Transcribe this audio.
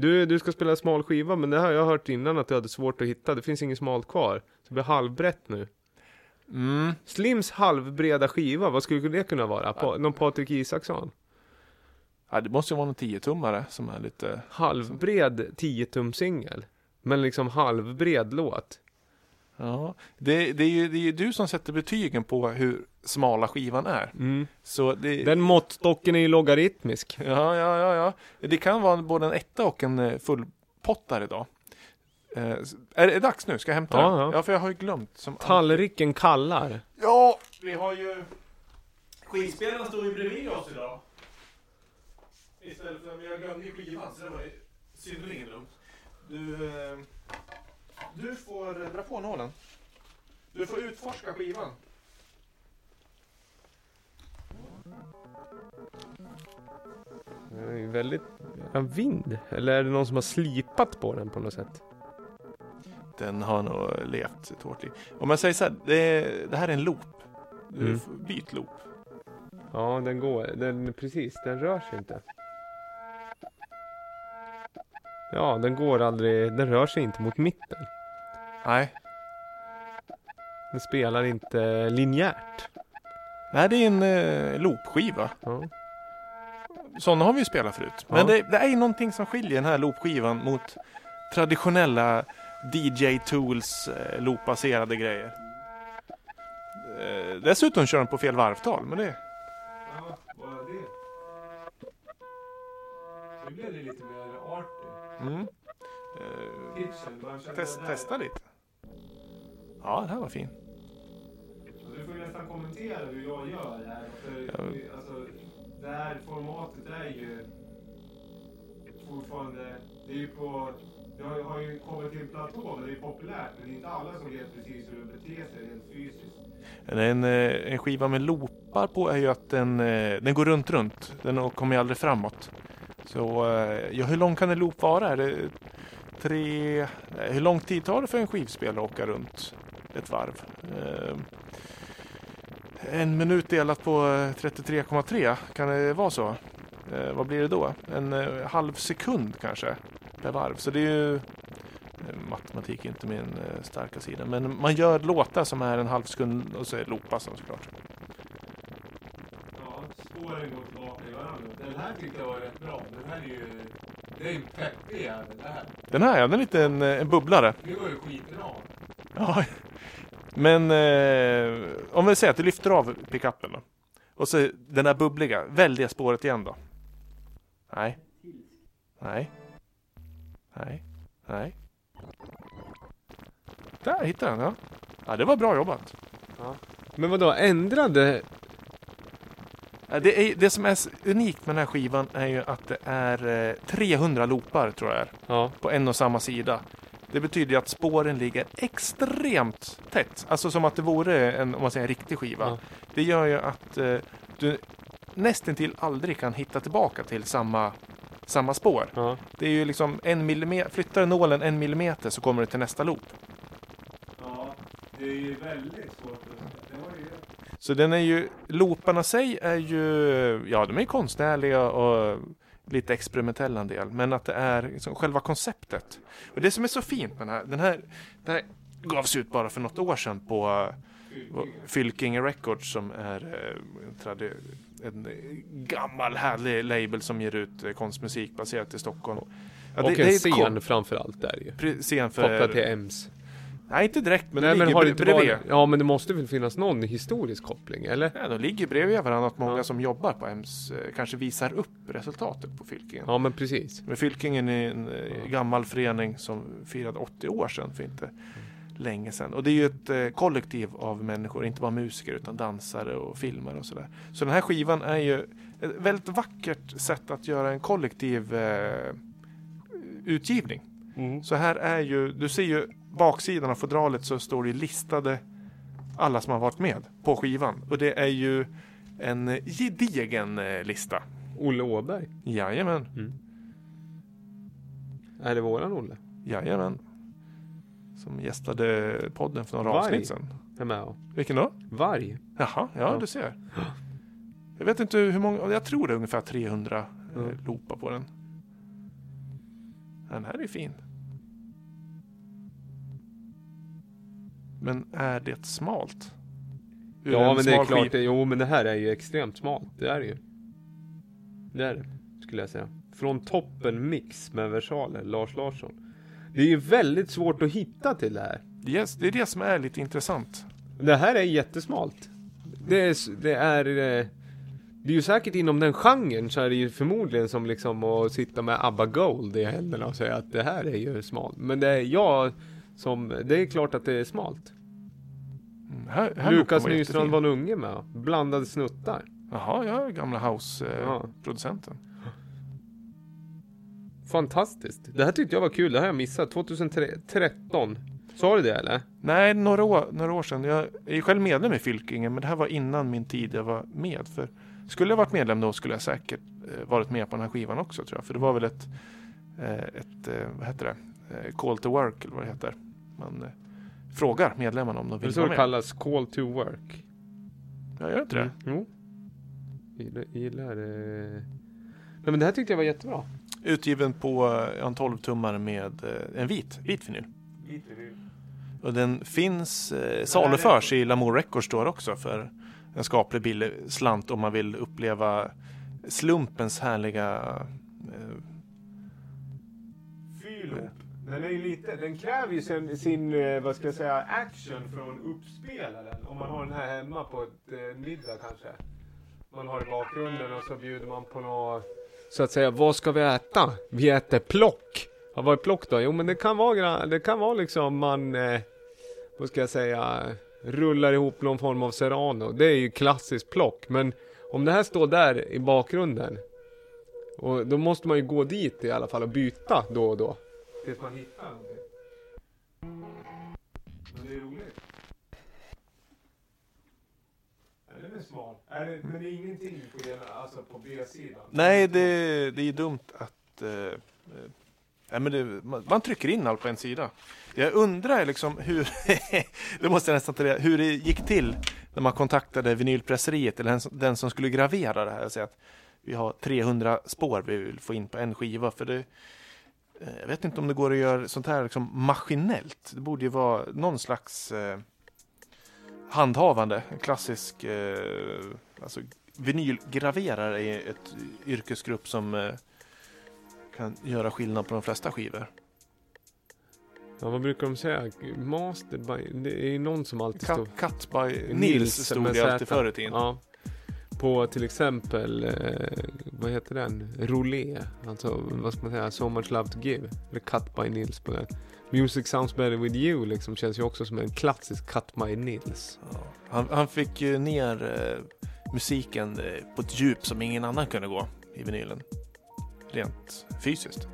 Du, du ska spela smal skiva, men det har jag hört innan att du hade svårt att hitta. Det finns inget smalt kvar. Så det blir halvbrett nu. Mm. Slims halvbreda skiva, vad skulle det kunna vara? Pa, någon Patrik Isaksson? Ja, det måste ju vara någon 10-tummare som är lite... Halvbred 10-tum singel. Men liksom halvbred låt. Ja, det, det, är ju, det är ju du som sätter betygen på hur smala skivan är. Mm. Så det, Den måttstocken är ju logaritmisk. Ja, ja, ja, ja. Det kan vara både en etta och en eh, fullpottare idag. Eh, är det dags nu? Ska jag hämta Ja, den? ja. Ja, för jag har ju glömt. Som Tallriken kallar. Ja, vi har ju... Skivspelaren står ju bredvid oss idag. Istället för, men jag glömde ju skivan så det var ju synnerligen lugnt. Du, eh, du får dra på nålen. Du får utforska skivan. Det är ju väldigt... Ja, vind? Eller är det någon som har slipat på den på något sätt? Den har nog levt ett hårt liv. Om jag säger så här, det, det här är en loop. Mm. byt loop. Ja, den går. Den, precis, den rör sig inte. Ja, den går aldrig. Den rör sig inte mot mitten. Nej. Den spelar inte linjärt. Nej, det är en eh, loopskiva. Ja. Sådana har vi ju spelat förut. Men det, det är ju någonting som skiljer den här loopskivan mot traditionella DJ Tools eh, loopbaserade grejer. Eh, dessutom kör den på fel varvtal, men det... Ja, bara det. Nu blev det lite mer arty. Mm. Eh, känner test, testa lite. Ja, det här var fin. Du får nästan kommentera hur jag gör här. För, Ja. alltså, det här formatet är ju fortfarande... Det är ju på... Det har, har ju kommit till en platå, men det är populärt. Men det är inte alla som vet precis hur det beter sig rent fysiskt. En, eh, en skiva med loopar på är ju att den, eh, den går runt, runt. Den kommer ju aldrig framåt. Så, eh, ja, hur lång kan en loop vara? Är det tre... Hur lång tid tar det för en skivspelare att åka runt ett varv? Eh, En minut delat på eh, 33,3, kan det vara så? Eh, vad blir det då? En eh, halv sekund kanske per varv. Så det är ju eh, matematik är inte min eh, starka sida. Men man gör låtar som är en halv sekund och så är loopas de såklart. Ja, spåren går tillbaka i varandra. Den här tyckte jag var rätt bra. Den här är ju... Det är ju peppig jävel det här. Den här, ja, den är lite en, en bubblare. Det var ju skitbra. Ja. Men eh, om vi säger att du lyfter av pickupen då. Och så den där bubbliga, väldiga spåret igen då. Nej. Nej. Nej. Nej. Där hittade jag den, ja. Ja, det var bra jobbat. Men vadå, ändrade... Ja, Det, är, det som är unikt med den här skivan är ju att det är eh, 300 loopar tror jag är, Ja. på en och samma sida. Det betyder ju att spåren ligger extremt tätt. Alltså som att det vore en, om man säger, en riktig skiva. Ja. Det gör ju att eh, du nästintill aldrig kan hitta tillbaka till samma, samma spår. Ja. Det är ju liksom en millimeter, flyttar nålen en millimeter så kommer du till nästa loop. Ja, det är ju väldigt svårt. Det var ju... Så den är ju, looparna sig är ju, ja de är konstnärliga och lite experimentella en del. Men att det är liksom själva konceptet. Och det som är så fint med den här, den här, den här gavs ut bara för något år sedan på uh, Fylking Records som är eh, en, gammal härlig label som ger ut eh, konstmusik baserat i Stockholm. Ja, och det- en det scen kon- framför allt där ju. pre- Scen Kopplat till för... EMS. Nej, inte direkt, men Nej men ligger har det bre- inte bredvid. varit... Ja men det måste väl finnas någon historisk koppling, eller? Ja, de ligger bredvid varandra att många Ja. som jobbar på EMS eh, kanske visar upp resultatet på Fylkingen. Ja men precis. Men Fylkingen är en eh, gammal förening som firade 80 år sedan för inte länge sedan. Och det är ju ett eh, kollektiv av människor, inte bara musiker utan dansare och filmare och sådär. Så den här skivan är ju ett väldigt vackert sätt att göra en kollektiv eh, utgivning. Så här är ju, du ser ju baksidan av fodralet så står det listade alla som har varit med på skivan. Och det är ju en gedigen eh, lista. Olle Åberg. Jajamän, Är det våran Olle? jajamän. Som gästade podden för några Varg. avsnitt sedan. Är med och. Vilken då? Varg. Jaha, ja, Ja. du ser. Jag vet inte hur många, jag tror det är ungefär 300 Mm. eh, loopar på den. Den här är fin. Men är det smalt? Ur Ja en men det är klart, det, jo men det här är ju extremt smalt. Det är det ju. Det är det, skulle jag säga. Från toppen mix med versaler, Lars Larsson. Det är ju väldigt svårt att hitta till det här. Yes, det är det som är lite intressant. Det här är jättesmalt. Det är, det är, eh, det är ju säkert inom den genren så är det ju förmodligen som liksom att sitta med ABBA Gold i händerna och säga att det här är ju smalt. Men det är jag som, det är klart att det är smalt. Mm, Här, här Lukas Nystrand var unge med, blandade snuttar. Jaha, jag är gamla Ja. house-producenten. Fantastiskt. Det här tyckte jag var kul, det här har jag missat. 2013. Sa du det eller? Nej, några år, några år sedan. Jag är ju själv medlem i Fylkingen, men det här var innan min tid jag var med. För skulle jag varit medlem då skulle jag säkert eh, varit med på den här skivan också tror jag. För det var väl ett, eh, ett eh, vad heter det, call to work eller vad det heter. Man eh, frågar medlemmarna om de Det är vill så vara det med. kallas, call to work. Jag gör inte det. Mm. Jo. Gillar, gillar eh... Nej men det här tyckte jag var jättebra. Utgiven på eh, en 12-tummare med eh, en vit, vit vinyl. Och den finns, eh, saluförs i Lamour Records Store också för en skaplig billig slant om man vill uppleva slumpens härliga eh, Fyrloop. Den är ju lite, den kräver ju sin, sin vad ska jag säga, action från uppspelaren. Om man har den här hemma på ett eh, middag kanske. Man har i bakgrunden och så bjuder man på något, så att säga, vad ska vi äta? Vi äter plock. Ja, vad är plock då? Jo men det kan vara, det kan vara liksom man, eh, vad ska jag säga, rullar ihop någon form av serrano. Det är ju klassiskt plock. Men om det här står där i bakgrunden och då måste man ju gå dit i alla fall och byta då och då. Tills man hittar någonting. Men det är roligt. Den är smal. Är det, men det är ingenting på, alltså på B-sidan? Nej, det, det är dumt att... Eh, eh, nej, men det, man, man trycker in allt på en sida. Jag undrar liksom hur... det måste jag nästan ta hur det gick till när man kontaktade vinylpresseriet eller den, som- den som skulle gravera det här och säga att vi har 300 spår vi vill få in på en skiva. För det, jag vet inte om det går att göra sånt här liksom maskinellt. Det borde ju vara någon slags eh, handhavande, en klassisk eh, alltså vinylgraverare är ett yrkesgrupp som eh, kan göra skillnad på de flesta skivor. Ja, vad brukar de säga? Master by... Det är någon som alltid står... Cut, cut by Nils stod med det alltid förr i tiden. Ja. På till exempel, eh, vad heter den? Roulé. Alltså, vad ska man säga? So much love to give. Eller Cut by Nils på den. Music sounds better with you liksom känns ju också som en klassisk Cut by Nils. Ja. Han, han fick ju ner eh, musiken eh, på ett djup som ingen annan kunde gå i vinylen. Rent fysiskt.